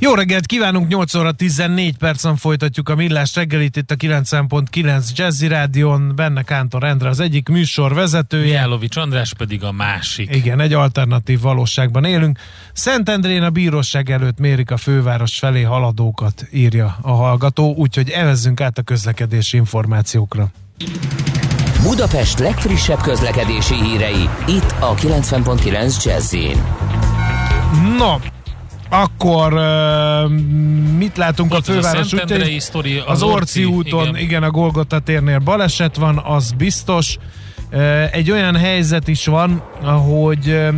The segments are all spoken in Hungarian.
Jó reggelt kívánunk, 8 óra 14 percen folytatjuk a Millás reggelit itt a 90.9 Jazzy Rádion, benne Kántor Endre az egyik műsor vezetője. Jálovics András pedig a másik. Igen, egy alternatív valóságban élünk. Szentendrén a bíróság előtt mérik a főváros felé haladókat, írja a hallgató, úgyhogy evezzünk át a közlekedési információkra. Budapest legfrissebb közlekedési hírei, itt a 90.9 Jazzin. No, akkor uh, mit látunk Itt a főváros? Sztori, az, az Orci úton, igen. igen, a Golgota térnél baleset van, az biztos. Uh, egy olyan helyzet is van, hogy uh,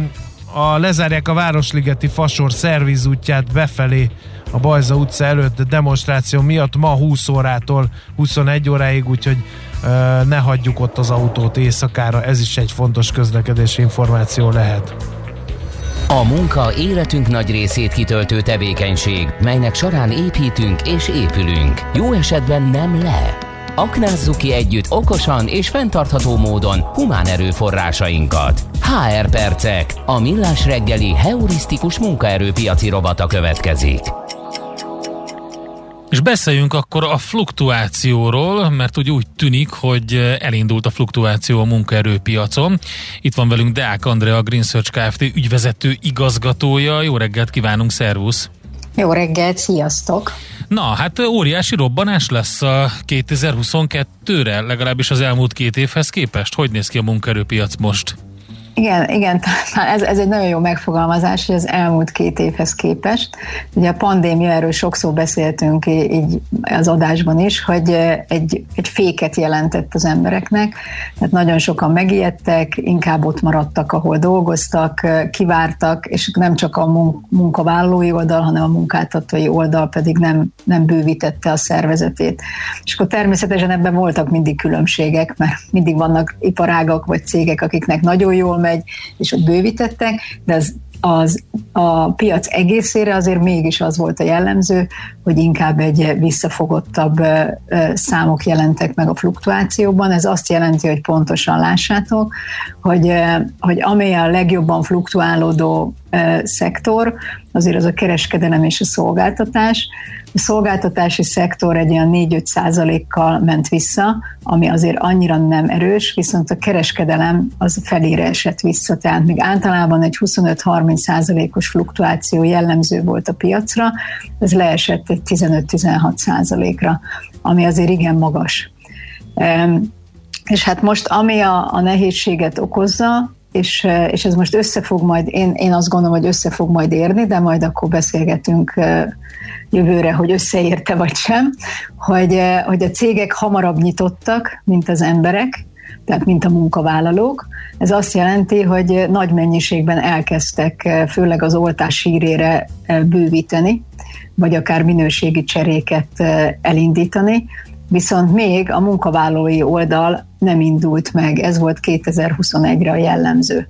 a, lezárják a Városligeti Fasor szervizútját befelé a Bajza utca előtt demonstráció miatt ma 20 órától 21 óráig, úgyhogy ne hagyjuk ott az autót éjszakára, ez is egy fontos közlekedési információ lehet. A munka életünk nagy részét kitöltő tevékenység, melynek során építünk és épülünk. Jó esetben nem le. Aknázzuk ki együtt okosan és fenntartható módon humán erőforrásainkat. HR Percek, a millás reggeli heurisztikus munkaerőpiaci robata következik. És beszéljünk akkor a fluktuációról, mert úgy, úgy tűnik, hogy elindult a fluktuáció a munkaerőpiacon. Itt van velünk Deák Andrea, a Green Search Kft. ügyvezető igazgatója. Jó reggelt kívánunk, szervusz! Jó reggelt, sziasztok! Na, hát óriási robbanás lesz a 2022-re, legalábbis az elmúlt két évhez képest. Hogy néz ki a munkaerőpiac most? Igen, igen, ez, ez egy nagyon jó megfogalmazás, hogy az elmúlt két évhez képest. Ugye a pandémia, erről sokszor beszéltünk így az adásban is, hogy egy, egy féket jelentett az embereknek, tehát nagyon sokan megijedtek, inkább ott maradtak, ahol dolgoztak, kivártak, és nem csak a munkavállalói oldal, hanem a munkáltatói oldal pedig nem, nem bővítette a szervezetét. És akkor természetesen ebben voltak mindig különbségek, mert mindig vannak iparágak vagy cégek, akiknek nagyon jól megy, és ott bővítettek, de az az a piac egészére azért mégis az volt a jellemző, hogy inkább egy visszafogottabb számok jelentek meg a fluktuációban. Ez azt jelenti, hogy pontosan lássátok, hogy, hogy amely a legjobban fluktuálódó szektor, azért az a kereskedelem és a szolgáltatás, a szolgáltatási szektor egy olyan 4-5 százalékkal ment vissza, ami azért annyira nem erős, viszont a kereskedelem az felére esett vissza, tehát még általában egy 25-30 százalékos fluktuáció jellemző volt a piacra, ez leesett egy 15-16 százalékra, ami azért igen magas. És hát most ami a, a nehézséget okozza, és, és ez most össze fog majd, én, én azt gondolom, hogy össze fog majd érni, de majd akkor beszélgetünk jövőre, hogy összeérte vagy sem, hogy, hogy a cégek hamarabb nyitottak, mint az emberek, tehát mint a munkavállalók. Ez azt jelenti, hogy nagy mennyiségben elkezdtek főleg az oltás hírére bővíteni, vagy akár minőségi cseréket elindítani, viszont még a munkavállalói oldal nem indult meg, ez volt 2021-re a jellemző.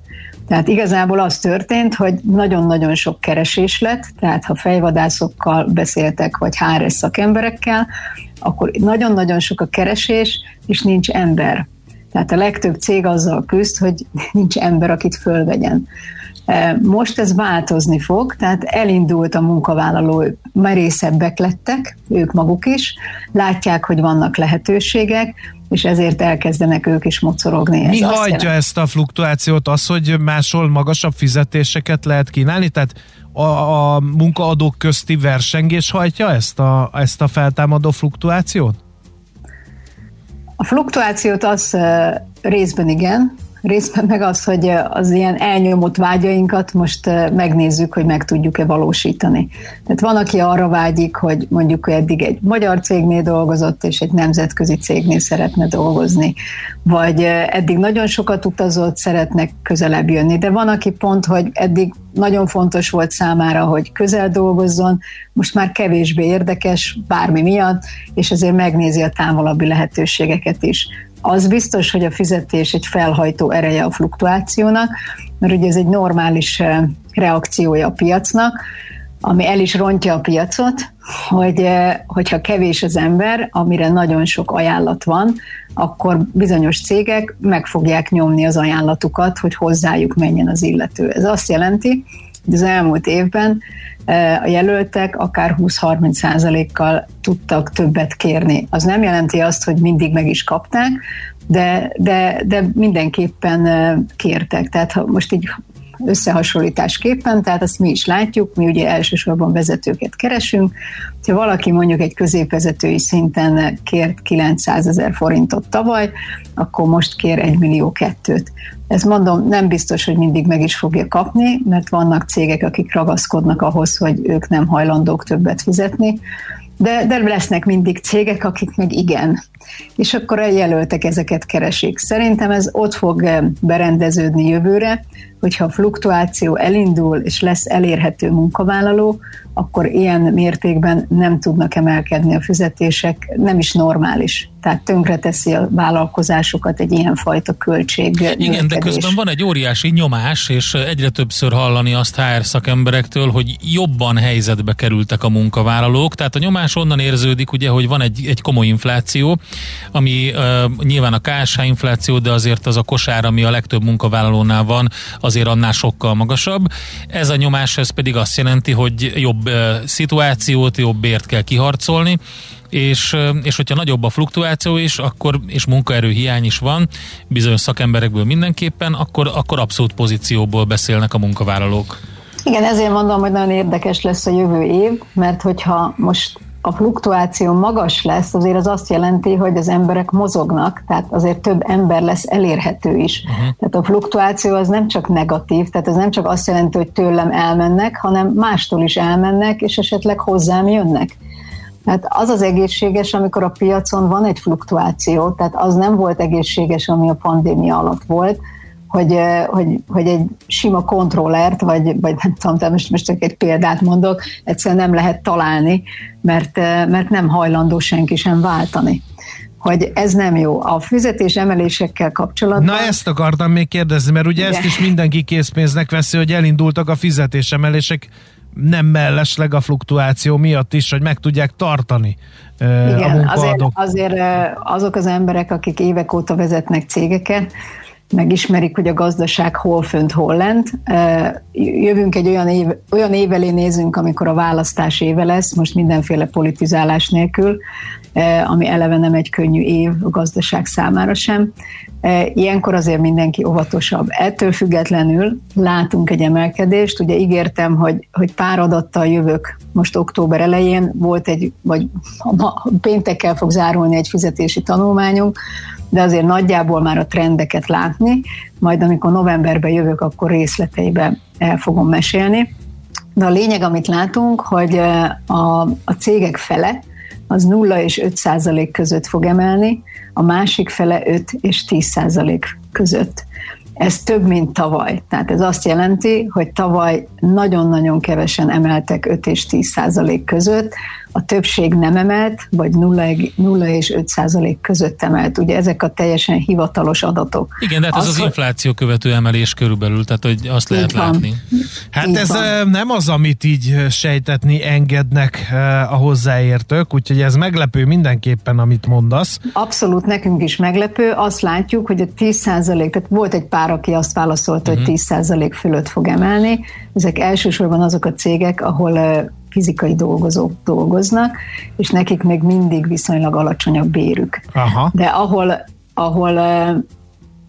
Tehát igazából az történt, hogy nagyon-nagyon sok keresés lett, tehát ha fejvadászokkal beszéltek, vagy HR szakemberekkel, akkor nagyon-nagyon sok a keresés, és nincs ember. Tehát a legtöbb cég azzal küzd, hogy nincs ember, akit fölvegyen. Most ez változni fog, tehát elindult a munkavállaló, merészebbek lettek, ők maguk is, látják, hogy vannak lehetőségek, és ezért elkezdenek ők is mocorogni. Mi ez hagyja ezt a fluktuációt? Az, hogy máshol magasabb fizetéseket lehet kínálni? Tehát a, a munkaadók közti versengés hajtja ezt a, ezt a feltámadó fluktuációt? A fluktuációt az részben igen, részben meg az, hogy az ilyen elnyomott vágyainkat most megnézzük, hogy meg tudjuk-e valósítani. Tehát van, aki arra vágyik, hogy mondjuk eddig egy magyar cégnél dolgozott, és egy nemzetközi cégnél szeretne dolgozni, vagy eddig nagyon sokat utazott, szeretnek közelebb jönni, de van, aki pont, hogy eddig nagyon fontos volt számára, hogy közel dolgozzon, most már kevésbé érdekes bármi miatt, és ezért megnézi a távolabbi lehetőségeket is. Az biztos, hogy a fizetés egy felhajtó ereje a fluktuációnak, mert ugye ez egy normális eh, reakciója a piacnak, ami el is rontja a piacot, hogy eh, hogyha kevés az ember, amire nagyon sok ajánlat van, akkor bizonyos cégek meg fogják nyomni az ajánlatukat, hogy hozzájuk menjen az illető. Ez azt jelenti, az elmúlt évben a jelöltek akár 20-30 százalékkal tudtak többet kérni. Az nem jelenti azt, hogy mindig meg is kapták, de, de, de mindenképpen kértek. Tehát ha most így összehasonlításképpen, tehát azt mi is látjuk, mi ugye elsősorban vezetőket keresünk. Ha valaki mondjuk egy középvezetői szinten kért 900 ezer forintot tavaly, akkor most kér 1 millió kettőt. Ez mondom, nem biztos, hogy mindig meg is fogja kapni, mert vannak cégek, akik ragaszkodnak ahhoz, hogy ők nem hajlandók többet fizetni, de, de lesznek mindig cégek, akik meg igen. És akkor a jelöltek ezeket keresik. Szerintem ez ott fog berendeződni jövőre, hogyha a fluktuáció elindul, és lesz elérhető munkavállaló, akkor ilyen mértékben nem tudnak emelkedni a fizetések, nem is normális. Tehát tönkreteszi a vállalkozásokat egy ilyenfajta költség. Igen, de közben van egy óriási nyomás, és egyre többször hallani azt HR szakemberektől, hogy jobban helyzetbe kerültek a munkavállalók. Tehát a nyomás onnan érződik, ugye, hogy van egy, egy komoly infláció, ami uh, nyilván a KSH infláció, de azért az a kosár, ami a legtöbb munkavállalónál van, azért annál sokkal magasabb. Ez a nyomás, ez pedig azt jelenti, hogy jobb szituációt, jobb bért kell kiharcolni, és, és hogyha nagyobb a fluktuáció is, akkor, és munkaerő hiány is van, bizonyos szakemberekből mindenképpen, akkor, akkor abszolút pozícióból beszélnek a munkavállalók. Igen, ezért mondom, hogy nagyon érdekes lesz a jövő év, mert hogyha most a fluktuáció magas lesz, azért az azt jelenti, hogy az emberek mozognak, tehát azért több ember lesz elérhető is. Uh-huh. Tehát a fluktuáció az nem csak negatív, tehát ez nem csak azt jelenti, hogy tőlem elmennek, hanem mástól is elmennek, és esetleg hozzám jönnek. Tehát az az egészséges, amikor a piacon van egy fluktuáció, tehát az nem volt egészséges, ami a pandémia alatt volt, hogy, hogy, hogy egy sima kontrollert, vagy, vagy nem tudom, most, most csak egy példát mondok, egyszerűen nem lehet találni, mert, mert nem hajlandó senki sem váltani hogy ez nem jó. A fizetés emelésekkel kapcsolatban... Na ezt akartam még kérdezni, mert ugye, ugye ezt is mindenki készpénznek veszi, hogy elindultak a fizetésemelések nem mellesleg a fluktuáció miatt is, hogy meg tudják tartani Igen, a munkaadók. Azért, azért azok az emberek, akik évek óta vezetnek cégeket, megismerik, hogy a gazdaság hol fönt, hol lent. Jövünk egy olyan, év, olyan év nézünk, amikor a választás éve lesz, most mindenféle politizálás nélkül, ami eleve nem egy könnyű év a gazdaság számára sem. Ilyenkor azért mindenki óvatosabb. Ettől függetlenül látunk egy emelkedést. Ugye ígértem, hogy, hogy pár adattal jövök most október elején. Volt egy, vagy ma, péntekkel fog zárulni egy fizetési tanulmányunk, de azért nagyjából már a trendeket látni, majd amikor novemberben jövök, akkor részleteiben el fogom mesélni. De a lényeg, amit látunk, hogy a, a cégek fele az 0 és 5 százalék között fog emelni, a másik fele 5 és 10 százalék között. Ez több, mint tavaly. Tehát ez azt jelenti, hogy tavaly nagyon-nagyon kevesen emeltek 5 és 10 százalék között, a többség nem emelt, vagy 0, 0 és 5 százalék között emelt. Ugye ezek a teljesen hivatalos adatok. Igen, de hát az az, az infláció követő emelés körülbelül, tehát hogy azt lehet van. látni. Hát így ez van. nem az, amit így sejtetni engednek a hozzáértők, úgyhogy ez meglepő mindenképpen, amit mondasz. Abszolút nekünk is meglepő. Azt látjuk, hogy a 10 százalék, tehát volt egy pár, aki azt válaszolta, uh-huh. hogy 10 mhm. százalék fölött fog emelni. Ezek elsősorban azok a cégek, ahol fizikai dolgozók dolgoznak, és nekik még mindig viszonylag alacsony a bérük. Aha. De ahol, ahol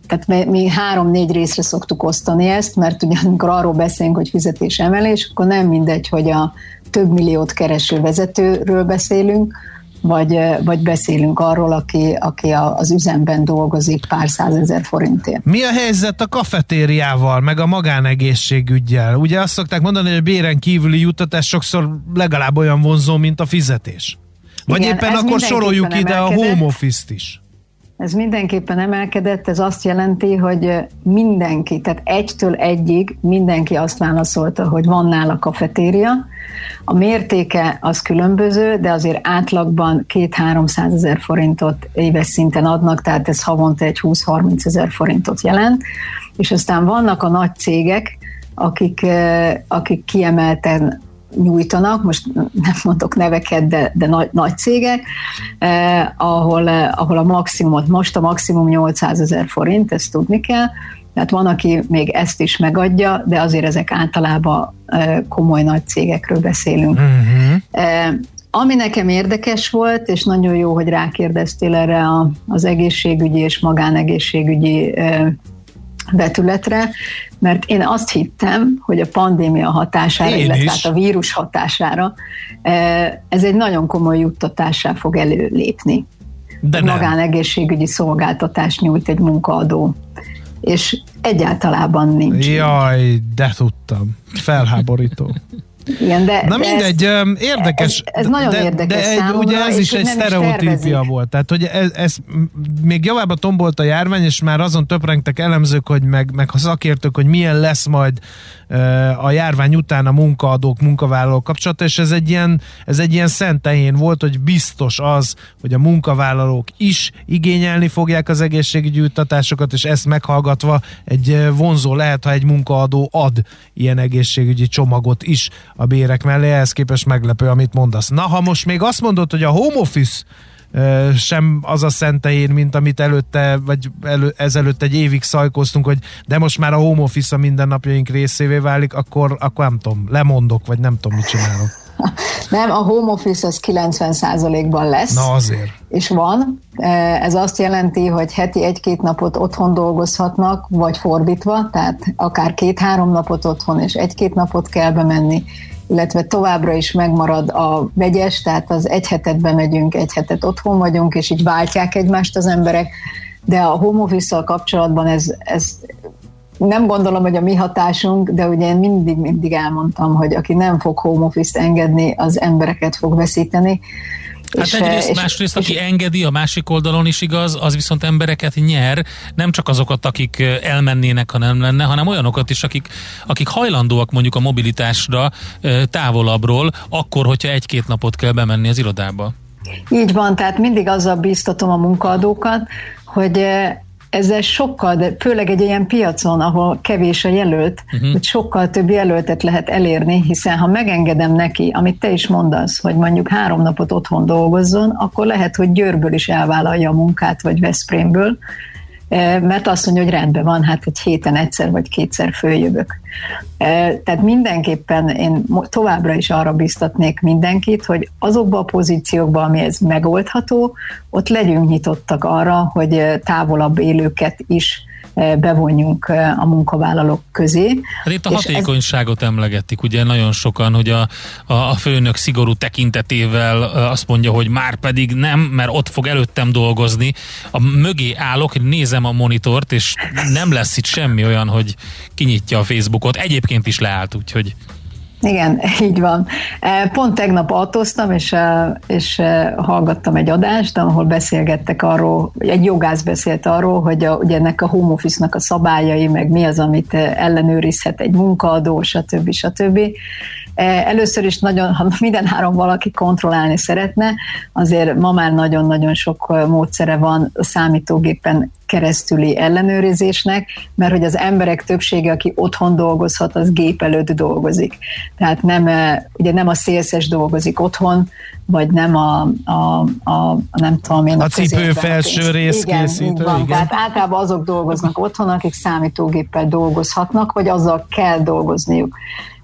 tehát mi három-négy részre szoktuk osztani ezt, mert ugye amikor arról beszélünk, hogy fizetés emelés, akkor nem mindegy, hogy a több milliót kereső vezetőről beszélünk, vagy, vagy beszélünk arról, aki, aki az üzemben dolgozik pár százezer forintért. Mi a helyzet a kafetériával, meg a magánegészségügyel? Ugye azt szokták mondani, hogy a béren kívüli juttatás sokszor legalább olyan vonzó, mint a fizetés. Vagy Igen, éppen akkor soroljuk ide a home office-t is. Ez mindenképpen emelkedett, ez azt jelenti, hogy mindenki, tehát egytől egyig mindenki azt válaszolta, hogy van nála kafetéria. A mértéke az különböző, de azért átlagban 2-300 ezer forintot éves szinten adnak, tehát ez havonta egy 20-30 ezer forintot jelent. És aztán vannak a nagy cégek, akik, akik kiemelten nyújtanak, most nem mondok neveket, de, de nagy, nagy cégek, eh, ahol, eh, ahol a maximumot, most a maximum 800 ezer forint, ezt tudni kell, tehát van, aki még ezt is megadja, de azért ezek általában eh, komoly nagy cégekről beszélünk. Uh-huh. Eh, ami nekem érdekes volt, és nagyon jó, hogy rákérdeztél erre a, az egészségügyi és magánegészségügyi eh, vetületre, mert én azt hittem, hogy a pandémia hatására, én illetve hát a vírus hatására eh, ez egy nagyon komoly juttatássá fog előlépni. De nem. Magánegészségügyi szolgáltatást nyújt egy munkaadó. És egyáltalán nincs. Jaj, de tudtam. Felháborító. Igen, de, Na de mindegy, ez, érdekes. Ez, ez nagyon de, érdekes De egy, ugye ez is egy sztereotípia volt. Tehát, hogy ez, ez még javába tombolt a járvány, és már azon töprengtek elemzők, hogy meg, meg szakértők, hogy milyen lesz majd a járvány után a munkaadók, munkavállalók kapcsolata, és ez egy ilyen, ez egy ilyen szent tehén volt, hogy biztos az, hogy a munkavállalók is igényelni fogják az egészségügyi juttatásokat, és ezt meghallgatva egy vonzó lehet, ha egy munkaadó ad ilyen egészségügyi csomagot is a bérek mellé, ehhez képest meglepő, amit mondasz. Na, ha most még azt mondod, hogy a home office sem az a szentehén, mint amit előtte, vagy elő, ezelőtt egy évig szajkoztunk, hogy de most már a home office a mindennapjaink részévé válik, akkor, akkor nem tudom, lemondok, vagy nem tudom, mit csinálok. Nem, a home office az 90%-ban lesz. Na azért. És van. Ez azt jelenti, hogy heti egy-két napot otthon dolgozhatnak, vagy fordítva, tehát akár két-három napot otthon, és egy-két napot kell bemenni, illetve továbbra is megmarad a vegyes, tehát az egy hetet bemegyünk, egy hetet otthon vagyunk, és így váltják egymást az emberek, de a home office kapcsolatban ez, ez nem gondolom, hogy a mi hatásunk, de ugye én mindig, mindig elmondtam, hogy aki nem fog home office-t engedni, az embereket fog veszíteni, Hát és, egyrészt, és, másrészt, és, aki engedi, a másik oldalon is igaz, az viszont embereket nyer, nem csak azokat, akik elmennének, ha nem lenne, hanem olyanokat is, akik, akik hajlandóak mondjuk a mobilitásra távolabbról, akkor, hogyha egy-két napot kell bemenni az irodába. Így van, tehát mindig azzal bíztatom a munkaadókat, hogy ezzel sokkal, de főleg egy ilyen piacon, ahol kevés a jelölt, uh-huh. hogy sokkal több jelöltet lehet elérni, hiszen ha megengedem neki, amit te is mondasz, hogy mondjuk három napot otthon dolgozzon, akkor lehet, hogy Győrből is elvállalja a munkát, vagy Veszprémből, mert azt mondja, hogy rendben van, hát egy héten egyszer vagy kétszer följövök. Tehát mindenképpen én továbbra is arra biztatnék mindenkit, hogy azokba a pozíciókba, ami ez megoldható, ott legyünk nyitottak arra, hogy távolabb élőket is bevonjunk a munkavállalók közé. Hát itt a hatékonyságot ez... emlegetik, ugye nagyon sokan, hogy a, a, a főnök szigorú tekintetével azt mondja, hogy már pedig nem, mert ott fog előttem dolgozni. A mögé állok, nézem a monitort, és nem lesz itt semmi olyan, hogy kinyitja a Facebookot. Egyébként is leállt, úgyhogy... Igen, így van. E, pont tegnap autóztam, és, e, és e, hallgattam egy adást, ahol beszélgettek arról, egy jogász beszélt arról, hogy a, ugye ennek a home office-nak a szabályai, meg mi az, amit ellenőrizhet egy munkaadó, stb. stb. Először is nagyon, ha minden három valaki kontrollálni szeretne, azért ma már nagyon-nagyon sok módszere van a számítógépen keresztüli ellenőrizésnek, mert hogy az emberek többsége, aki otthon dolgozhat, az gép előtt dolgozik. Tehát nem, ugye nem a szélszes dolgozik otthon, vagy nem a, a, a, a nem tudom én. A, a cipő felső rész igen, készítő. Van. Igen. Tehát általában azok dolgoznak otthon, akik számítógéppel dolgozhatnak, vagy azzal kell dolgozniuk.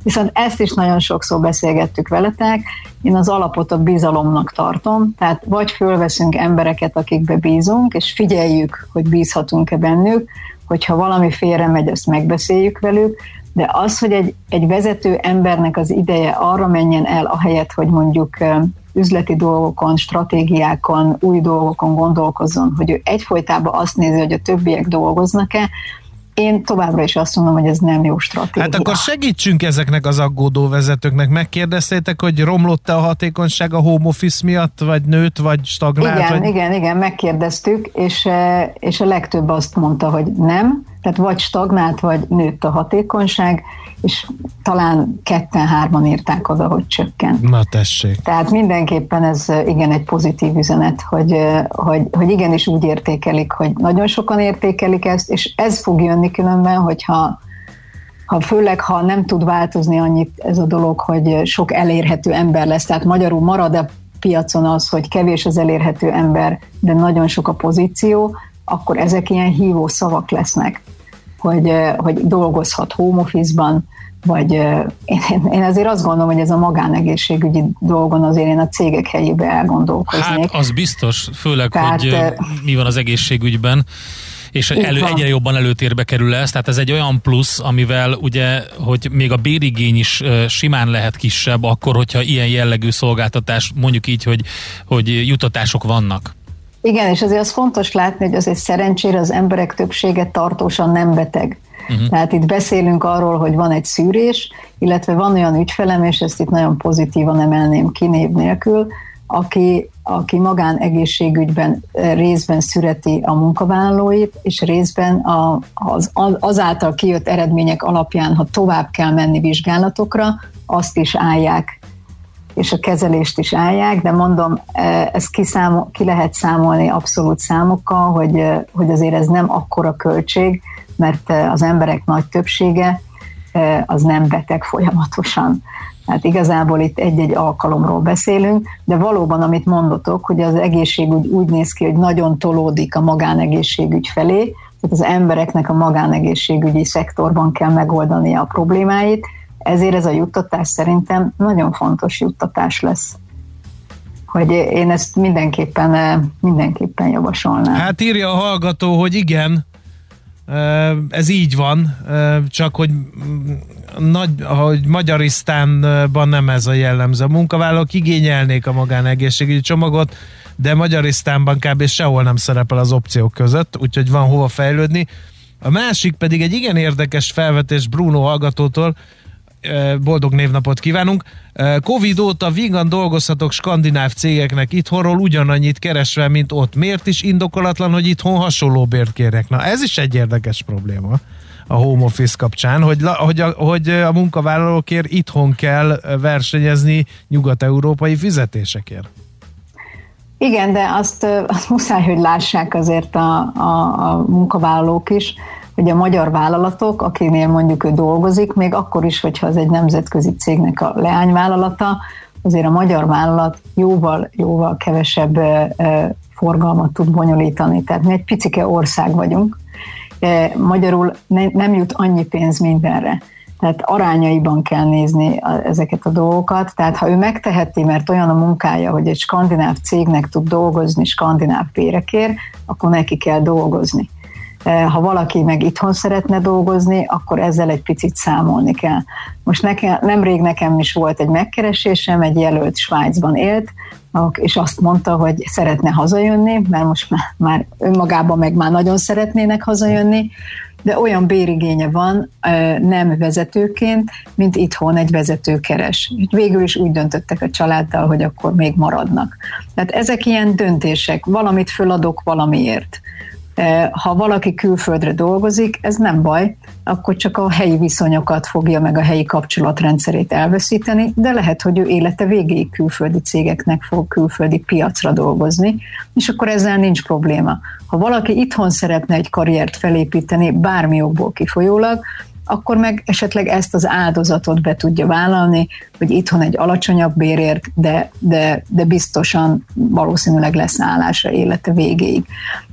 Viszont ezt is nagyon sokszor beszélgettük veletek, én az alapot a bizalomnak tartom, tehát vagy fölveszünk embereket, akikbe bízunk, és figyeljük, hogy bízhatunk-e bennük, hogyha valami félre megy, azt megbeszéljük velük, de az, hogy egy, egy vezető embernek az ideje arra menjen el, ahelyett, hogy mondjuk üzleti dolgokon, stratégiákon, új dolgokon gondolkozzon, hogy ő egyfolytában azt nézi, hogy a többiek dolgoznak-e, én továbbra is azt mondom, hogy ez nem jó stratégia. Hát akkor segítsünk ezeknek az aggódó vezetőknek. Megkérdeztétek, hogy romlott-e a hatékonyság a home office miatt, vagy nőtt, vagy stagnált? Igen, vagy... igen, igen, megkérdeztük, és, eh, és a legtöbb azt mondta, hogy nem, tehát vagy stagnált, vagy nőtt a hatékonyság, és talán ketten-hárman írták oda, hogy csökken. Na tessék. Tehát mindenképpen ez igen egy pozitív üzenet, hogy, hogy, hogy igenis úgy értékelik, hogy nagyon sokan értékelik ezt, és ez fog jönni különben, hogyha ha főleg, ha nem tud változni annyit ez a dolog, hogy sok elérhető ember lesz, tehát magyarul marad a piacon az, hogy kevés az elérhető ember, de nagyon sok a pozíció, akkor ezek ilyen hívó szavak lesznek hogy, hogy dolgozhat home office-ban, vagy én, én azért azt gondolom, hogy ez a magánegészségügyi dolgon azért én a cégek helyébe elgondolkoznék. Hát az biztos, főleg, Tehát, hogy mi van az egészségügyben és elő, egyre jobban előtérbe kerül ez, tehát ez egy olyan plusz, amivel ugye, hogy még a bérigény is simán lehet kisebb, akkor, hogyha ilyen jellegű szolgáltatás, mondjuk így, hogy, hogy jutatások vannak. Igen, és azért az fontos látni, hogy azért szerencsére az emberek többsége tartósan nem beteg. Uh-huh. Tehát itt beszélünk arról, hogy van egy szűrés, illetve van olyan ügyfelem, és ezt itt nagyon pozitívan emelném ki név nélkül, aki, aki magánegészségügyben részben szüreti a munkavállalóit, és részben a, az, azáltal kijött eredmények alapján, ha tovább kell menni vizsgálatokra, azt is állják és a kezelést is állják, de mondom, e, ezt kiszámol, ki lehet számolni abszolút számokkal, hogy, e, hogy azért ez nem akkora költség, mert e, az emberek nagy többsége az nem beteg folyamatosan. Hát igazából itt egy-egy alkalomról beszélünk, de valóban, amit mondotok, hogy az egészségügy úgy néz ki, hogy nagyon tolódik a magánegészségügy felé, tehát az embereknek a magánegészségügyi szektorban kell megoldania a problémáit, ezért ez a juttatás szerintem nagyon fontos juttatás lesz hogy én ezt mindenképpen, eh, mindenképpen javasolnám. Hát írja a hallgató, hogy igen, eh, ez így van, eh, csak hogy, nagy, hogy Magyarisztánban nem ez a jellemző. A munkavállalók igényelnék a magánegészségügyi csomagot, de Magyarisztánban kb. sehol nem szerepel az opciók között, úgyhogy van hova fejlődni. A másik pedig egy igen érdekes felvetés Bruno hallgatótól, boldog névnapot kívánunk. Covid óta vígan dolgozhatok skandináv cégeknek itthonról ugyanannyit keresve, mint ott. Miért is indokolatlan, hogy itthon hasonló bért kérek? Na, ez is egy érdekes probléma a home office kapcsán, hogy, hogy, a, hogy a munkavállalókért itthon kell versenyezni nyugat-európai fizetésekért. Igen, de azt, azt muszáj, hogy lássák azért a, a, a munkavállalók is, hogy a magyar vállalatok, akinél mondjuk ő dolgozik, még akkor is, hogyha az egy nemzetközi cégnek a leányvállalata, azért a magyar vállalat jóval, jóval kevesebb forgalmat tud bonyolítani. Tehát mi egy picike ország vagyunk. Magyarul nem jut annyi pénz mindenre. Tehát arányaiban kell nézni ezeket a dolgokat. Tehát ha ő megteheti, mert olyan a munkája, hogy egy skandináv cégnek tud dolgozni skandináv bérekért, akkor neki kell dolgozni. Ha valaki meg itthon szeretne dolgozni, akkor ezzel egy picit számolni kell. Most nekem, nemrég nekem is volt egy megkeresésem, egy jelölt Svájcban élt, és azt mondta, hogy szeretne hazajönni, mert most már, már önmagában meg már nagyon szeretnének hazajönni, de olyan bérigénye van nem vezetőként, mint itthon egy vezető keres. Végül is úgy döntöttek a családdal, hogy akkor még maradnak. Tehát ezek ilyen döntések, valamit föladok valamiért. Ha valaki külföldre dolgozik, ez nem baj, akkor csak a helyi viszonyokat fogja meg a helyi kapcsolatrendszerét elveszíteni, de lehet, hogy ő élete végéig külföldi cégeknek fog külföldi piacra dolgozni, és akkor ezzel nincs probléma. Ha valaki itthon szeretne egy karriert felépíteni, bármi okból kifolyólag, akkor meg esetleg ezt az áldozatot be tudja vállalni, hogy itthon egy alacsonyabb bérért, de, de, de biztosan valószínűleg lesz állása élete végéig.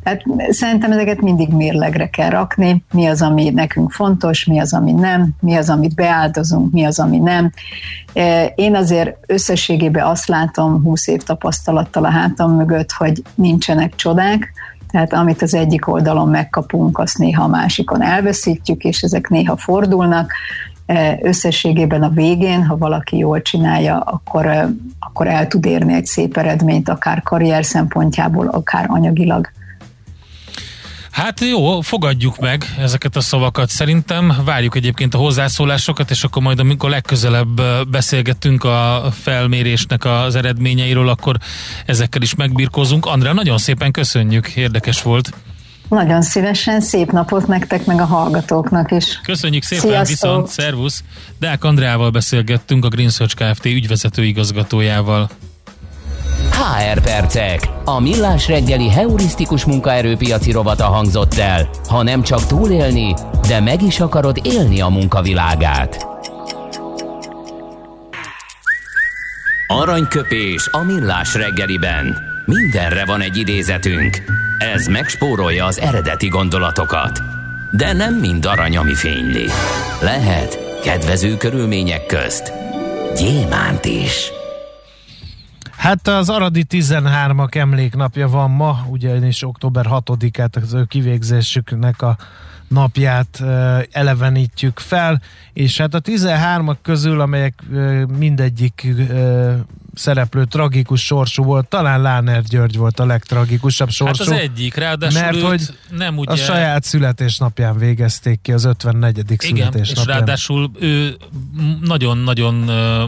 Tehát szerintem ezeket mindig mérlegre kell rakni, mi az, ami nekünk fontos, mi az, ami nem, mi az, amit beáldozunk, mi az, ami nem. E, én azért összességében azt látom 20 év tapasztalattal a hátam mögött, hogy nincsenek csodák, tehát amit az egyik oldalon megkapunk, azt néha a másikon elveszítjük, és ezek néha fordulnak. összességében a végén, ha valaki jól csinálja, akkor, akkor el tud érni egy szép eredményt, akár karrier szempontjából, akár anyagilag. Hát jó, fogadjuk meg ezeket a szavakat. Szerintem várjuk egyébként a hozzászólásokat, és akkor majd amikor legközelebb beszélgetünk a felmérésnek az eredményeiről, akkor ezekkel is megbirkózunk. Andrea, nagyon szépen köszönjük, érdekes volt. Nagyon szívesen, szép napot nektek, meg a hallgatóknak is. Köszönjük szépen, Sziasztok. viszont szervusz! Deák Andreával beszélgettünk, a Green Search Kft. ügyvezető igazgatójával. HR Percek. A millás reggeli heurisztikus munkaerőpiaci rovata hangzott el. Ha nem csak túlélni, de meg is akarod élni a munkavilágát. Aranyköpés a millás reggeliben. Mindenre van egy idézetünk. Ez megspórolja az eredeti gondolatokat. De nem mind arany, ami fényli. Lehet kedvező körülmények közt gyémánt is. Hát az Aradi 13-ak emléknapja van ma, ugyanis október 6-át az ő kivégzésüknek a napját elevenítjük fel, és hát a 13-ak közül, amelyek mindegyik szereplő tragikus sorsú volt, talán Láner György volt a legtragikusabb sorsú. Hát az egyik, ráadásul mert hogy nem ugye... a saját születésnapján végezték ki, az 54. Igen, születésnapján. és ráadásul ő nagyon-nagyon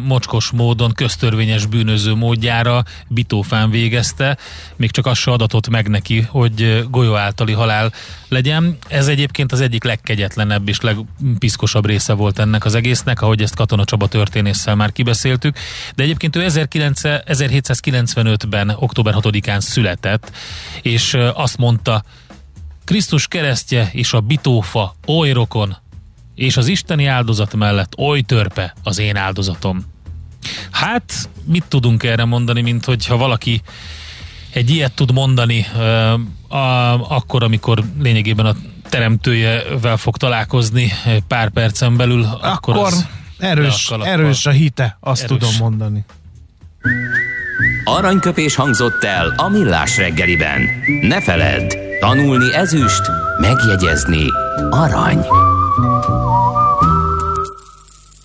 mocskos módon, köztörvényes bűnöző módjára bitófán végezte, még csak az se adatott meg neki, hogy golyó általi halál legyen. Ez egyébként az egyik legkegyetlenebb és legpiszkosabb része volt ennek az egésznek, ahogy ezt Katona Csaba történésszel már kibeszéltük. De egyébként ő 1795-ben, október 6-án született, és azt mondta, Krisztus keresztje és a bitófa, oly rokon, és az isteni áldozat mellett oly törpe az én áldozatom. Hát, mit tudunk erre mondani, mint hogyha valaki egy ilyet tud mondani a, akkor, amikor lényegében a teremtőjevel fog találkozni pár percen belül, akkor, akkor az erős, erős a hite, azt erős. tudom mondani. Aranyköpés hangzott el a millás reggeliben. Ne feledd, tanulni ezüst, megjegyezni arany.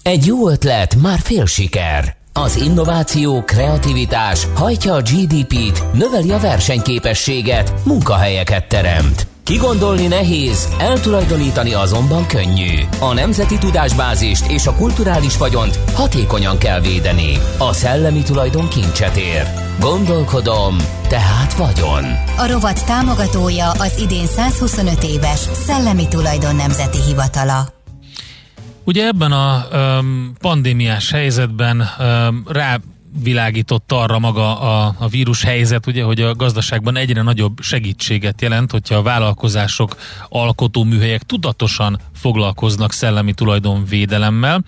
Egy jó ötlet, már fél siker. Az innováció, kreativitás hajtja a GDP-t, növeli a versenyképességet, munkahelyeket teremt. Kigondolni nehéz, eltulajdonítani azonban könnyű. A nemzeti tudásbázist és a kulturális vagyont hatékonyan kell védeni. A szellemi tulajdon kincset ér. Gondolkodom, tehát vagyon. A rovat támogatója az idén 125 éves Szellemi Tulajdon Nemzeti Hivatala. Ugye ebben a um, pandémiás helyzetben um, rá világított arra maga a, a vírus helyzet, ugye, hogy a gazdaságban egyre nagyobb segítséget jelent, hogyha a vállalkozások, alkotó műhelyek tudatosan foglalkoznak szellemi tulajdonvédelemmel,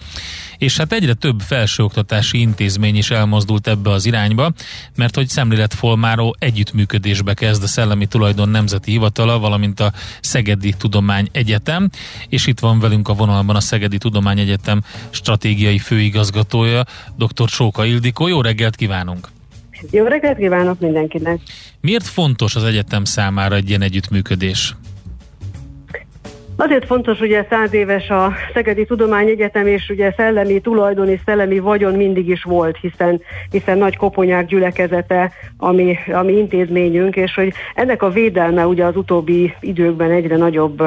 és hát egyre több felsőoktatási intézmény is elmozdult ebbe az irányba, mert hogy szemléletformáró együttműködésbe kezd a Szellemi Tulajdon Nemzeti Hivatala, valamint a Szegedi Tudomány Egyetem, és itt van velünk a vonalban a Szegedi Tudomány Egyetem stratégiai főigazgatója, dr. Sóka Ildikó. Jó reggelt kívánunk! Jó reggelt kívánok mindenkinek! Miért fontos az egyetem számára egy ilyen együttműködés? Azért fontos, ugye száz éves a Szegedi Tudományegyetem, és ugye szellemi tulajdon és szellemi vagyon mindig is volt, hiszen, hiszen nagy koponyák gyülekezete, ami, ami intézményünk, és hogy ennek a védelme ugye az utóbbi időkben egyre nagyobb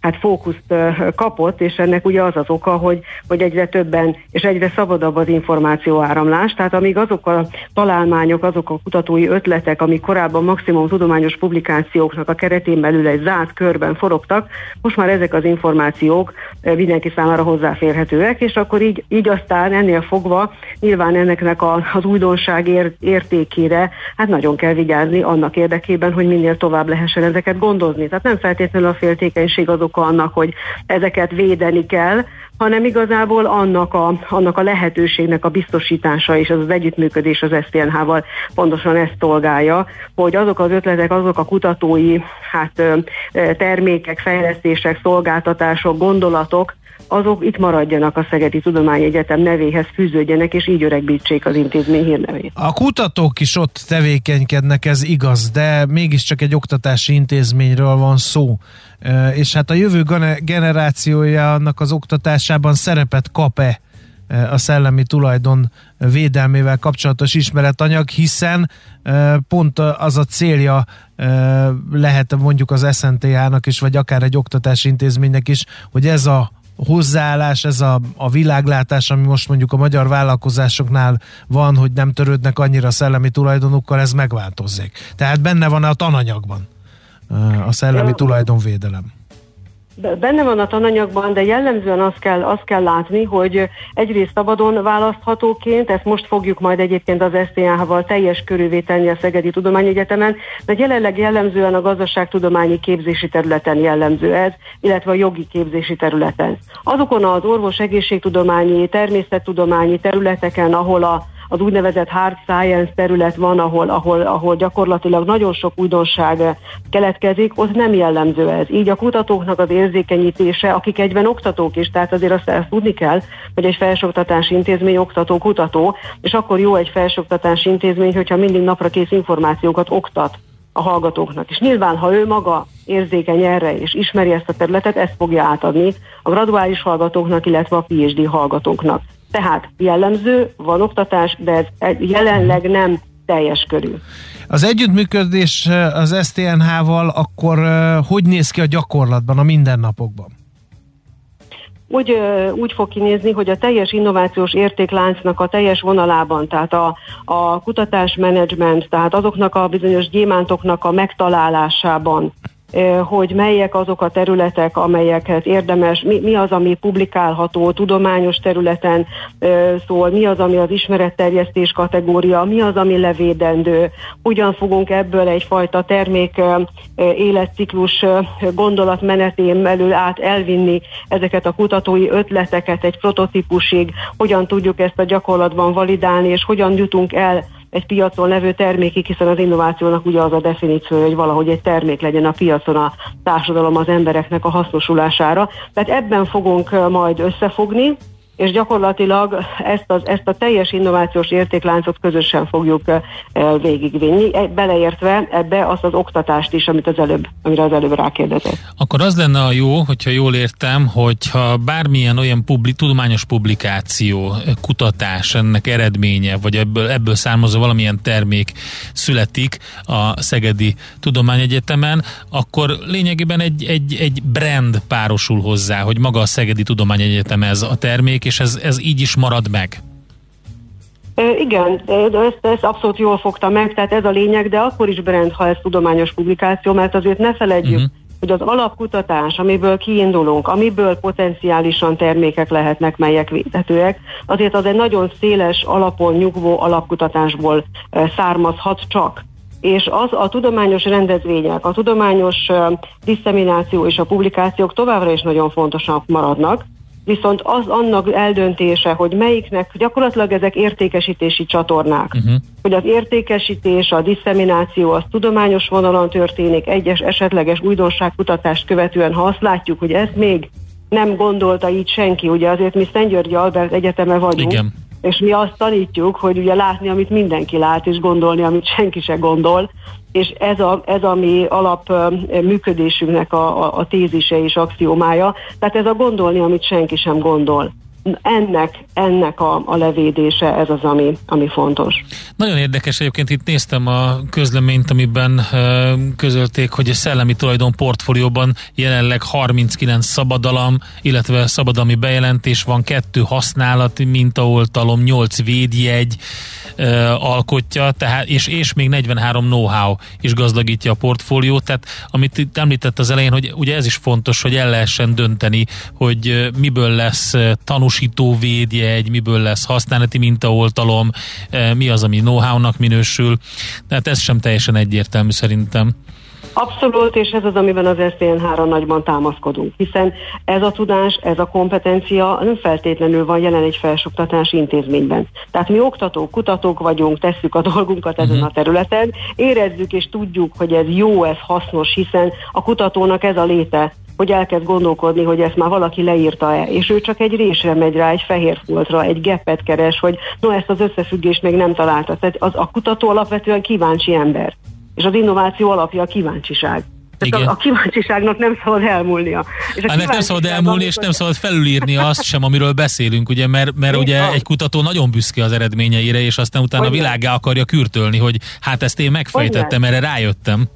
hát fókuszt kapott, és ennek ugye az az oka, hogy, hogy egyre többen és egyre szabadabb az információ áramlás, tehát amíg azok a találmányok, azok a kutatói ötletek, amik korábban maximum tudományos publikációknak a keretén belül egy zárt körben forogtak, most már ezek az információk mindenki számára hozzáférhetőek, és akkor így, így aztán ennél fogva nyilván ennek a, az újdonság ér, értékére hát nagyon kell vigyázni annak érdekében, hogy minél tovább lehessen ezeket gondozni. Tehát nem feltétlenül a féltékenység az oka annak, hogy ezeket védeni kell, hanem igazából annak a, annak a lehetőségnek a biztosítása és az az együttműködés az SZTNH-val pontosan ezt szolgálja, hogy azok az ötletek, azok a kutatói hát, termékek, fejlesztések, szolgáltatások, gondolatok, azok itt maradjanak a Szegedi Tudományegyetem nevéhez fűződjenek, és így öregbítsék az intézmény hírnevét. A kutatók is ott tevékenykednek, ez igaz, de mégiscsak egy oktatási intézményről van szó. És hát a jövő generációja annak az oktatásában szerepet kap-e a szellemi tulajdon védelmével kapcsolatos ismeretanyag, hiszen pont az a célja lehet mondjuk az SNTH-nak is, vagy akár egy oktatási intézménynek is, hogy ez a hozzáállás, ez a, a világlátás, ami most mondjuk a magyar vállalkozásoknál van, hogy nem törődnek annyira a szellemi tulajdonukkal, ez megváltozzék. Tehát benne van a tananyagban a szellemi tulajdonvédelem. Benne van a tananyagban, de jellemzően azt kell, azt kell látni, hogy egyrészt szabadon választhatóként, ezt most fogjuk majd egyébként az SZTH-val teljes körülvé tenni a Szegedi Tudományegyetemen, de jelenleg jellemzően a gazdaságtudományi képzési területen jellemző ez, illetve a jogi képzési területen. Azokon az orvos egészségtudományi, természettudományi területeken, ahol a az úgynevezett hard science terület van, ahol, ahol, ahol gyakorlatilag nagyon sok újdonság keletkezik, ott nem jellemző ez. Így a kutatóknak az érzékenyítése, akik egyben oktatók is, tehát azért azt, ezt tudni kell, hogy egy felsőoktatási intézmény oktató, kutató, és akkor jó egy felsőoktatási intézmény, hogyha mindig napra kész információkat oktat a hallgatóknak. És nyilván, ha ő maga érzékeny erre és ismeri ezt a területet, ezt fogja átadni a graduális hallgatóknak, illetve a PhD hallgatóknak. Tehát jellemző, van oktatás, de ez jelenleg nem teljes körű. Az együttműködés az STNH-val akkor hogy néz ki a gyakorlatban, a mindennapokban? Úgy, úgy fog kinézni, hogy a teljes innovációs értékláncnak a teljes vonalában, tehát a, a kutatásmenedzsment, tehát azoknak a bizonyos gyémántoknak a megtalálásában, hogy melyek azok a területek, amelyeket érdemes, mi, mi az, ami publikálható tudományos területen szól, mi az, ami az ismeretterjesztés kategória, mi az, ami levédendő, hogyan fogunk ebből egyfajta termék életciklus gondolatmenetén belül át elvinni ezeket a kutatói ötleteket egy prototípusig, hogyan tudjuk ezt a gyakorlatban validálni, és hogyan jutunk el egy piacon levő termékig, hiszen az innovációnak ugye az a definíció, hogy valahogy egy termék legyen a piacon a társadalom az embereknek a hasznosulására. Tehát ebben fogunk majd összefogni, és gyakorlatilag ezt, az, ezt a teljes innovációs értékláncot közösen fogjuk végigvinni, e, beleértve ebbe azt az oktatást is, amit az előbb, amire az előbb rákérdezett. Akkor az lenne a jó, hogyha jól értem, hogyha bármilyen olyan publi, tudományos publikáció, kutatás, ennek eredménye, vagy ebből, ebből származó valamilyen termék születik a Szegedi Tudományegyetemen, akkor lényegében egy, egy, egy brand párosul hozzá, hogy maga a Szegedi Tudományegyetem ez a termék, és ez, ez így is marad meg. Igen, ezt, ezt abszolút jól fogta meg, tehát ez a lényeg, de akkor is brand, ha ez tudományos publikáció, mert azért ne feledjük, uh-huh. hogy az alapkutatás, amiből kiindulunk, amiből potenciálisan termékek lehetnek, melyek védhetőek, azért az egy nagyon széles alapon nyugvó alapkutatásból származhat csak és az a tudományos rendezvények, a tudományos uh, disszemináció és a publikációk továbbra is nagyon fontosak maradnak, viszont az annak eldöntése, hogy melyiknek, gyakorlatilag ezek értékesítési csatornák, uh-huh. hogy az értékesítés, a disszemináció az tudományos vonalon történik, egyes esetleges újdonságkutatást követően, ha azt látjuk, hogy ezt még nem gondolta így senki, ugye azért mi Szent Györgyi Albert Egyeteme vagyunk, Igen. És mi azt tanítjuk, hogy ugye látni, amit mindenki lát, és gondolni, amit senki se gondol, és ez a, ez a mi alap működésünknek a, a, a tézise és axiomája. Tehát ez a gondolni, amit senki sem gondol ennek, ennek a, a levédése, ez az, ami, ami fontos. Nagyon érdekes egyébként, itt néztem a közleményt, amiben uh, közölték, hogy a szellemi tulajdon portfólióban jelenleg 39 szabadalom, illetve szabadalmi bejelentés van, kettő használati mintaoltalom, 8 védjegy uh, alkotja, tehát, és, és még 43 know-how is gazdagítja a portfóliót, tehát amit itt említett az elején, hogy ugye ez is fontos, hogy el lehessen dönteni, hogy miből lesz tanús biztosító védjegy, miből lesz használati mintaoltalom, eh, mi az, ami know-how-nak minősül. Tehát ez sem teljesen egyértelmű szerintem. Abszolút, és ez az, amiben az SZTN-ra nagyban támaszkodunk, hiszen ez a tudás, ez a kompetencia nem feltétlenül van jelen egy felsőoktatási intézményben. Tehát mi oktatók, kutatók vagyunk, tesszük a dolgunkat ezen uh-huh. a területen, érezzük és tudjuk, hogy ez jó, ez hasznos, hiszen a kutatónak ez a léte, hogy elkezd gondolkodni, hogy ezt már valaki leírta-e, és ő csak egy résre megy rá, egy fehér foltra, egy gepet keres, hogy no, ezt az összefüggést még nem találta. Tehát az, a kutató alapvetően kíváncsi ember. És az innováció alapja a kíváncsiság. Tehát a, a kíváncsiságnak nem szabad elmúlnia. És a hát nem szabad elmúlni, és nem szabad felülírni azt sem, amiről beszélünk, ugye, mert, mert ugye van. egy kutató nagyon büszke az eredményeire, és aztán utána Hogyne. világá akarja kürtölni, hogy hát ezt én megfejtettem, erre rájöttem.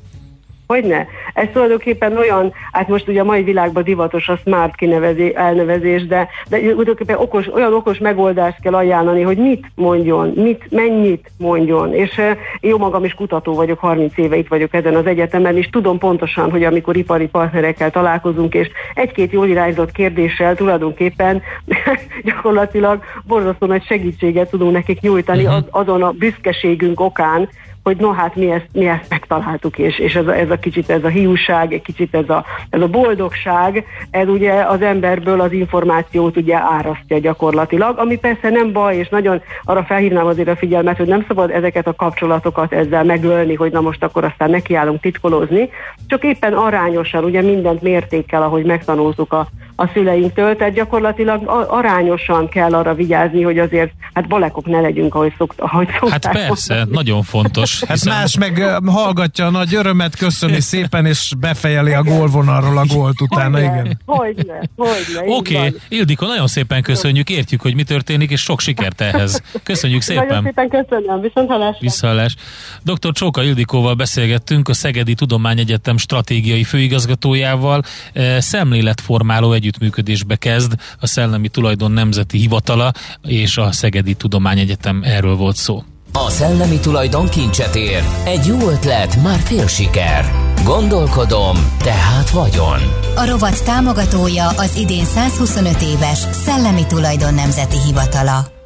Hogyne? Ez tulajdonképpen olyan, hát most ugye a mai világban divatos a smart kinevezi, elnevezés, de, de tulajdonképpen okos, olyan okos megoldást kell ajánlani, hogy mit mondjon, mit, mennyit mondjon. És uh, jó magam is kutató vagyok, 30 éve itt vagyok ezen az egyetemen, és tudom pontosan, hogy amikor ipari partnerekkel találkozunk, és egy-két jól irányzott kérdéssel tulajdonképpen gyakorlatilag borzasztó nagy segítséget tudunk nekik nyújtani uh-huh. azon a büszkeségünk okán, hogy no hát mi ezt, mi ezt megtaláltuk, és, és ez, a, ez a kicsit ez a hiúság, egy kicsit ez a, ez a boldogság, ez ugye az emberből az információt ugye árasztja gyakorlatilag, ami persze nem baj, és nagyon arra felhívnám azért a figyelmet, hogy nem szabad ezeket a kapcsolatokat ezzel megölni, hogy na most akkor aztán nekiállunk titkolózni, csak éppen arányosan, ugye mindent mértékkel, ahogy megtanultuk a, a szüleinktől, tehát gyakorlatilag arányosan kell arra vigyázni, hogy azért hát balekok ne legyünk, ahogy, szokt, ahogy szokták. Hát persze, mondani. nagyon fontos. Hát más meg hallgatja a nagy örömet, köszöni szépen, és befejeli a gólvonalról a gólt utána, hogyne, igen. Hogyne, hogyne. Oké, okay. Ildiko, nagyon szépen köszönjük, értjük, hogy mi történik, és sok sikert ehhez. Köszönjük szépen. Nagyon szépen köszönöm, viszont hallásra. Visszahallás. Dr. Csóka Ildikóval beszélgettünk, a Szegedi Tudományegyetem stratégiai főigazgatójával, eh, szemléletformáló együttműködésbe kezd a Szellemi Tulajdon Nemzeti Hivatala és a Szegedi Tudományegyetem erről volt szó. A szellemi tulajdon kincset ér. Egy jó ötlet, már fél siker. Gondolkodom, tehát vagyon. A rovat támogatója az idén 125 éves Szellemi Tulajdon Nemzeti Hivatala.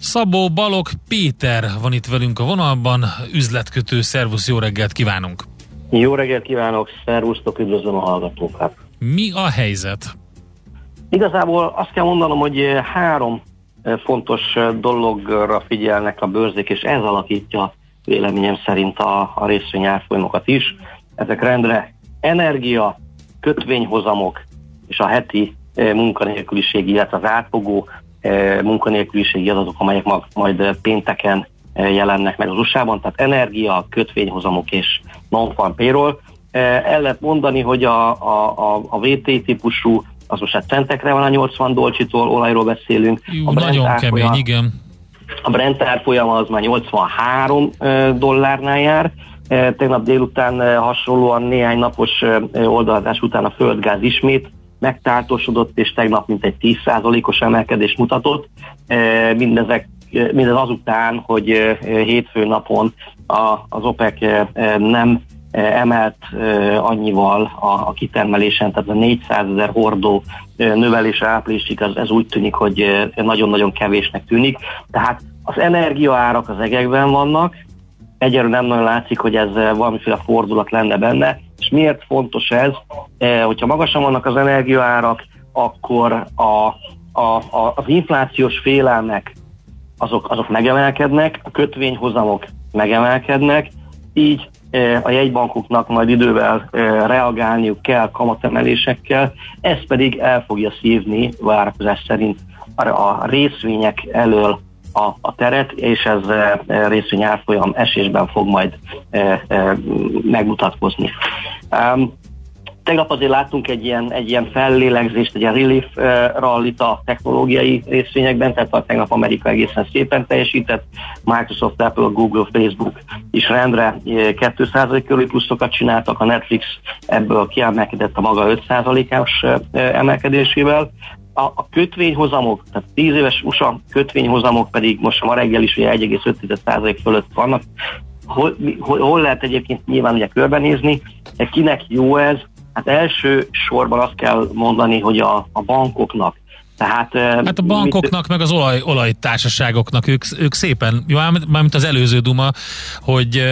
Szabó Balog Péter van itt velünk a vonalban, üzletkötő, szervusz, jó reggelt kívánunk! Jó reggelt kívánok, szervusztok, üdvözlöm a hallgatókat! Mi a helyzet? Igazából azt kell mondanom, hogy eh, három eh, fontos eh, dologra figyelnek a bőrzék, és ez alakítja véleményem szerint a, a részvényárfolyamokat is. Ezek rendre energia, kötvényhozamok és a heti munkanélküliség, illetve az átfogó munkanélküliségi adatok, amelyek majd pénteken jelennek meg az USA-ban, tehát energia, kötvényhozamok és non-farm payroll. El lehet mondani, hogy a, a, a, a VT típusú az most hát centekre van a 80 dolcsitól, olajról beszélünk. Jú, a nagyon árfolyam, kemény, igen. A Brent árfolyama az már 83 dollárnál jár. Tegnap délután hasonlóan néhány napos oldalazás után a földgáz ismét megtáltosodott, és tegnap mintegy 10%-os emelkedés mutatott. E, mindezek, e, mindez azután, hogy e, hétfő napon az OPEC nem emelt annyival a, kitermelésen, tehát a 400 ezer hordó növelése áprilisig, az, ez úgy tűnik, hogy nagyon-nagyon kevésnek tűnik. Tehát az energiaárak az egekben vannak, egyelőre nem nagyon látszik, hogy ez valamiféle fordulat lenne benne, miért fontos ez? E, hogyha magasan vannak az energiaárak, akkor a, a, a, az inflációs félelmek azok, azok megemelkednek, a kötvényhozamok megemelkednek, így e, a jegybankoknak majd idővel e, reagálniuk kell kamatemelésekkel, ez pedig el fogja szívni várakozás szerint a részvények elől a, a teret, és ez részvény árfolyam esésben fog majd megmutatkozni. Um, Tegnap azért láttunk egy ilyen, egy ilyen fellélegzést, egy ilyen relief uh, rallit a technológiai részvényekben, tehát a tegnap Amerika egészen szépen teljesített, Microsoft, Apple, Google, Facebook is rendre 2% körüli pluszokat csináltak, a Netflix ebből kiemelkedett a maga 5%-ás emelkedésével, a, a kötvényhozamok, tehát 10 éves USA kötvényhozamok pedig most ma reggel is 1,5% fölött vannak. Hol, hol, hol lehet egyébként nyilván ugye körbenézni, kinek jó ez? Hát első sorban azt kell mondani, hogy a, a bankoknak, Tehát, hát a bankoknak, mit... meg az olaj, olajtársaságoknak, ők, ők szépen, jó, mármint az előző Duma, hogy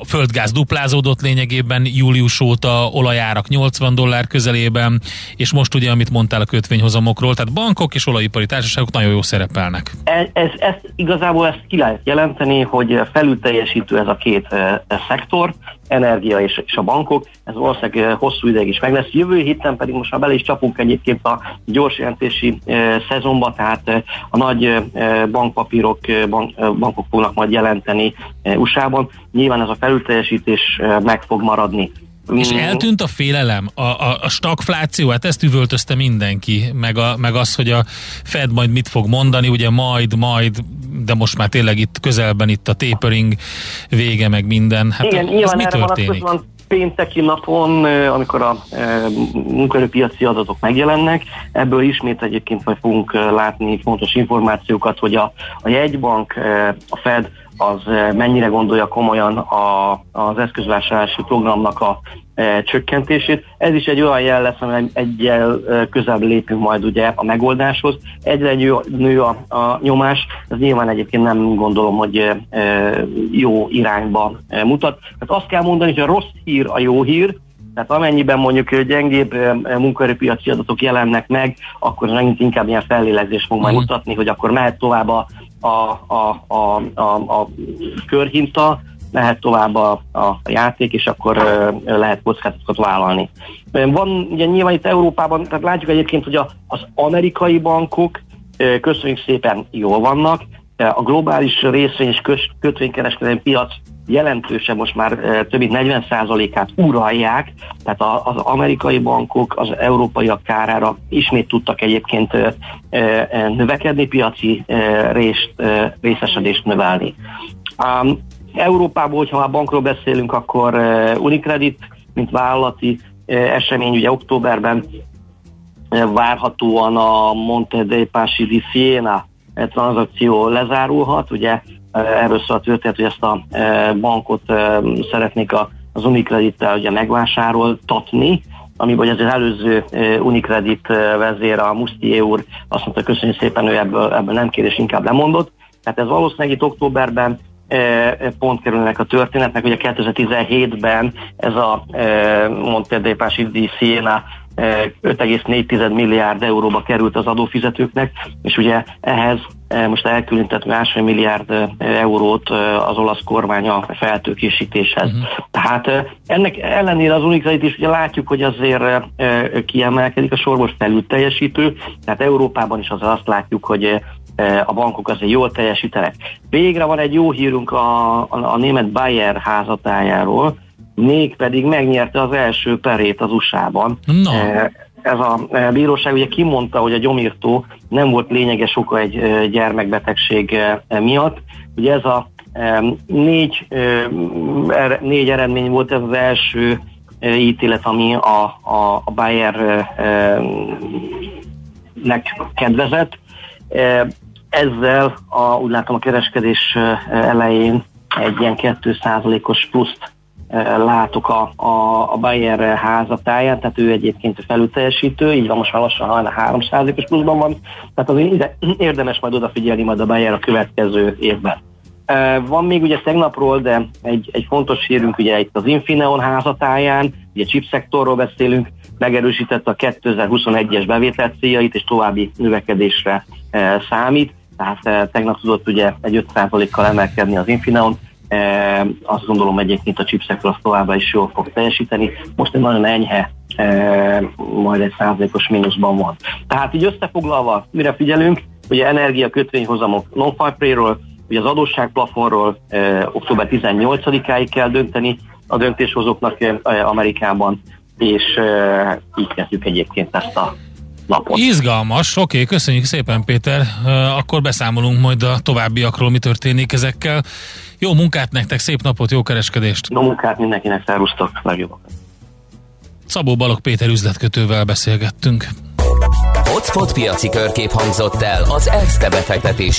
a földgáz duplázódott lényegében július óta, olajárak 80 dollár közelében, és most ugye, amit mondtál a kötvényhozamokról, tehát bankok és olajipari társaságok nagyon jó szerepelnek. Ez, ez, ez igazából ezt ki lehet jelenteni, hogy felülteljesítő ez a két e, szektor, energia és, és a bankok, ez valószínűleg hosszú ideig is meg lesz. Jövő héten pedig most már bele is csapunk egyébként a gyors jelentési e, szezonba, tehát e, a nagy bankpapírok, bank, bankok fognak majd jelenteni USA-ban. Nyilván ez a felülteljesítés meg fog maradni. És mm. eltűnt a félelem, a, a, a stagfláció, hát ezt üvöltözte mindenki, meg, a, meg az, hogy a Fed majd mit fog mondani, ugye majd, majd, de most már tényleg itt közelben itt a tapering vége, meg minden. Hát Igen, nyilván mi történik? Pénteki napon, amikor a munkaerőpiaci adatok megjelennek, ebből ismét egyébként majd fogunk látni fontos információkat, hogy a, a jegybank, a Fed az eh, mennyire gondolja komolyan a, az eszközvásárlási programnak a e, csökkentését. Ez is egy olyan jel lesz, amely egyel e, közelebb lépünk majd ugye a megoldáshoz. Egyre nő, nő a, a nyomás, ez nyilván egyébként nem gondolom, hogy e, jó irányba e, mutat. Tehát azt kell mondani, hogy a rossz hír a jó hír, tehát amennyiben mondjuk gyengébb munkaerőpiaci adatok jelennek meg, akkor megint inkább ilyen fellélegzés fog majd mhm. mutatni, hogy akkor mehet tovább a a, a, a, a, a körhinta, mehet tovább a, a játék, és akkor ö, lehet kockázatokat vállalni. Van ugye nyilván itt Európában, tehát látjuk egyébként, hogy a, az amerikai bankok ö, köszönjük szépen jól vannak, a globális részvény és kötvénykereskedelmi piac jelentősen most már több mint 40%-át uralják, tehát az amerikai bankok az európaiak kárára ismét tudtak egyébként növekedni, piaci részt, részesedést növelni. Európában, hogyha már bankról beszélünk, akkor Unicredit, mint vállalati esemény, ugye októberben várhatóan a Monte dei Paschi di Siena tranzakció lezárulhat, ugye erről szól a történet, hogy ezt a e, bankot e, szeretnék az Unicredit-tel ugye megvásároltatni, amiből az előző e, Unicredit vezér, a Mustié úr azt mondta, köszönjük szépen, ő ebből, ebből nem kér és inkább lemondott. Tehát ez valószínűleg itt októberben pont kerülnek a történetnek, ugye 2017-ben ez a Monte dei Paschi di Siena 5,4 milliárd euróba került az adófizetőknek, és ugye ehhez most elkülönített másfél milliárd eurót az olasz kormány a feltőkésítéshez. Uh-huh. Tehát ennek ellenére az Unicredit is ugye látjuk, hogy azért kiemelkedik a sorból felül teljesítő, tehát Európában is az azt látjuk, hogy a bankok azért jól teljesítenek. Végre van egy jó hírünk a, a, a német Bayer házatájáról, mégpedig megnyerte az első perét az USA-ban. No. Ez a bíróság ugye kimondta, hogy a gyomírtó nem volt lényeges oka egy gyermekbetegség miatt. Ugye ez a négy, négy eredmény volt ez az első ítélet, ami a, a, a Bayer-nek kedvezett. Ezzel a, úgy látom a kereskedés elején egy ilyen 2%-os pluszt látok a, a, a Bayer házatáján, tehát ő egyébként felülteljesítő, így van most már lassan 3%-os pluszban van, tehát azért ide, érdemes majd odafigyelni majd a Bayer a következő évben. Van még ugye tegnapról, de egy, egy fontos hírünk ugye itt az Infineon házatáján, ugye chip szektorról beszélünk, megerősítette a 2021-es bevételt céljait, és további növekedésre számít, tehát tegnap tudott ugye egy 5%-kal emelkedni az Infineon, E, azt gondolom egyébként a chipsektor az továbbá is jól fog teljesíteni. Most egy nagyon enyhe, e, majd egy százalékos mínuszban van. Tehát így összefoglalva, mire figyelünk, ugye energia kötvényhozamok non ról ugye az adósságplafonról e, október 18-áig kell dönteni a döntéshozóknak e, Amerikában, és e, így kezdjük egyébként ezt a napot. Izgalmas, oké, okay, köszönjük szépen Péter, akkor beszámolunk majd a továbbiakról, mi történik ezekkel. Jó munkát nektek, szép napot, jó kereskedést! Jó munkát mindenkinek, szervusztok, legjobbakat! Szabó Balog Péter üzletkötővel beszélgettünk. Hotspot piaci körkép hangzott el az ESZTE befektetés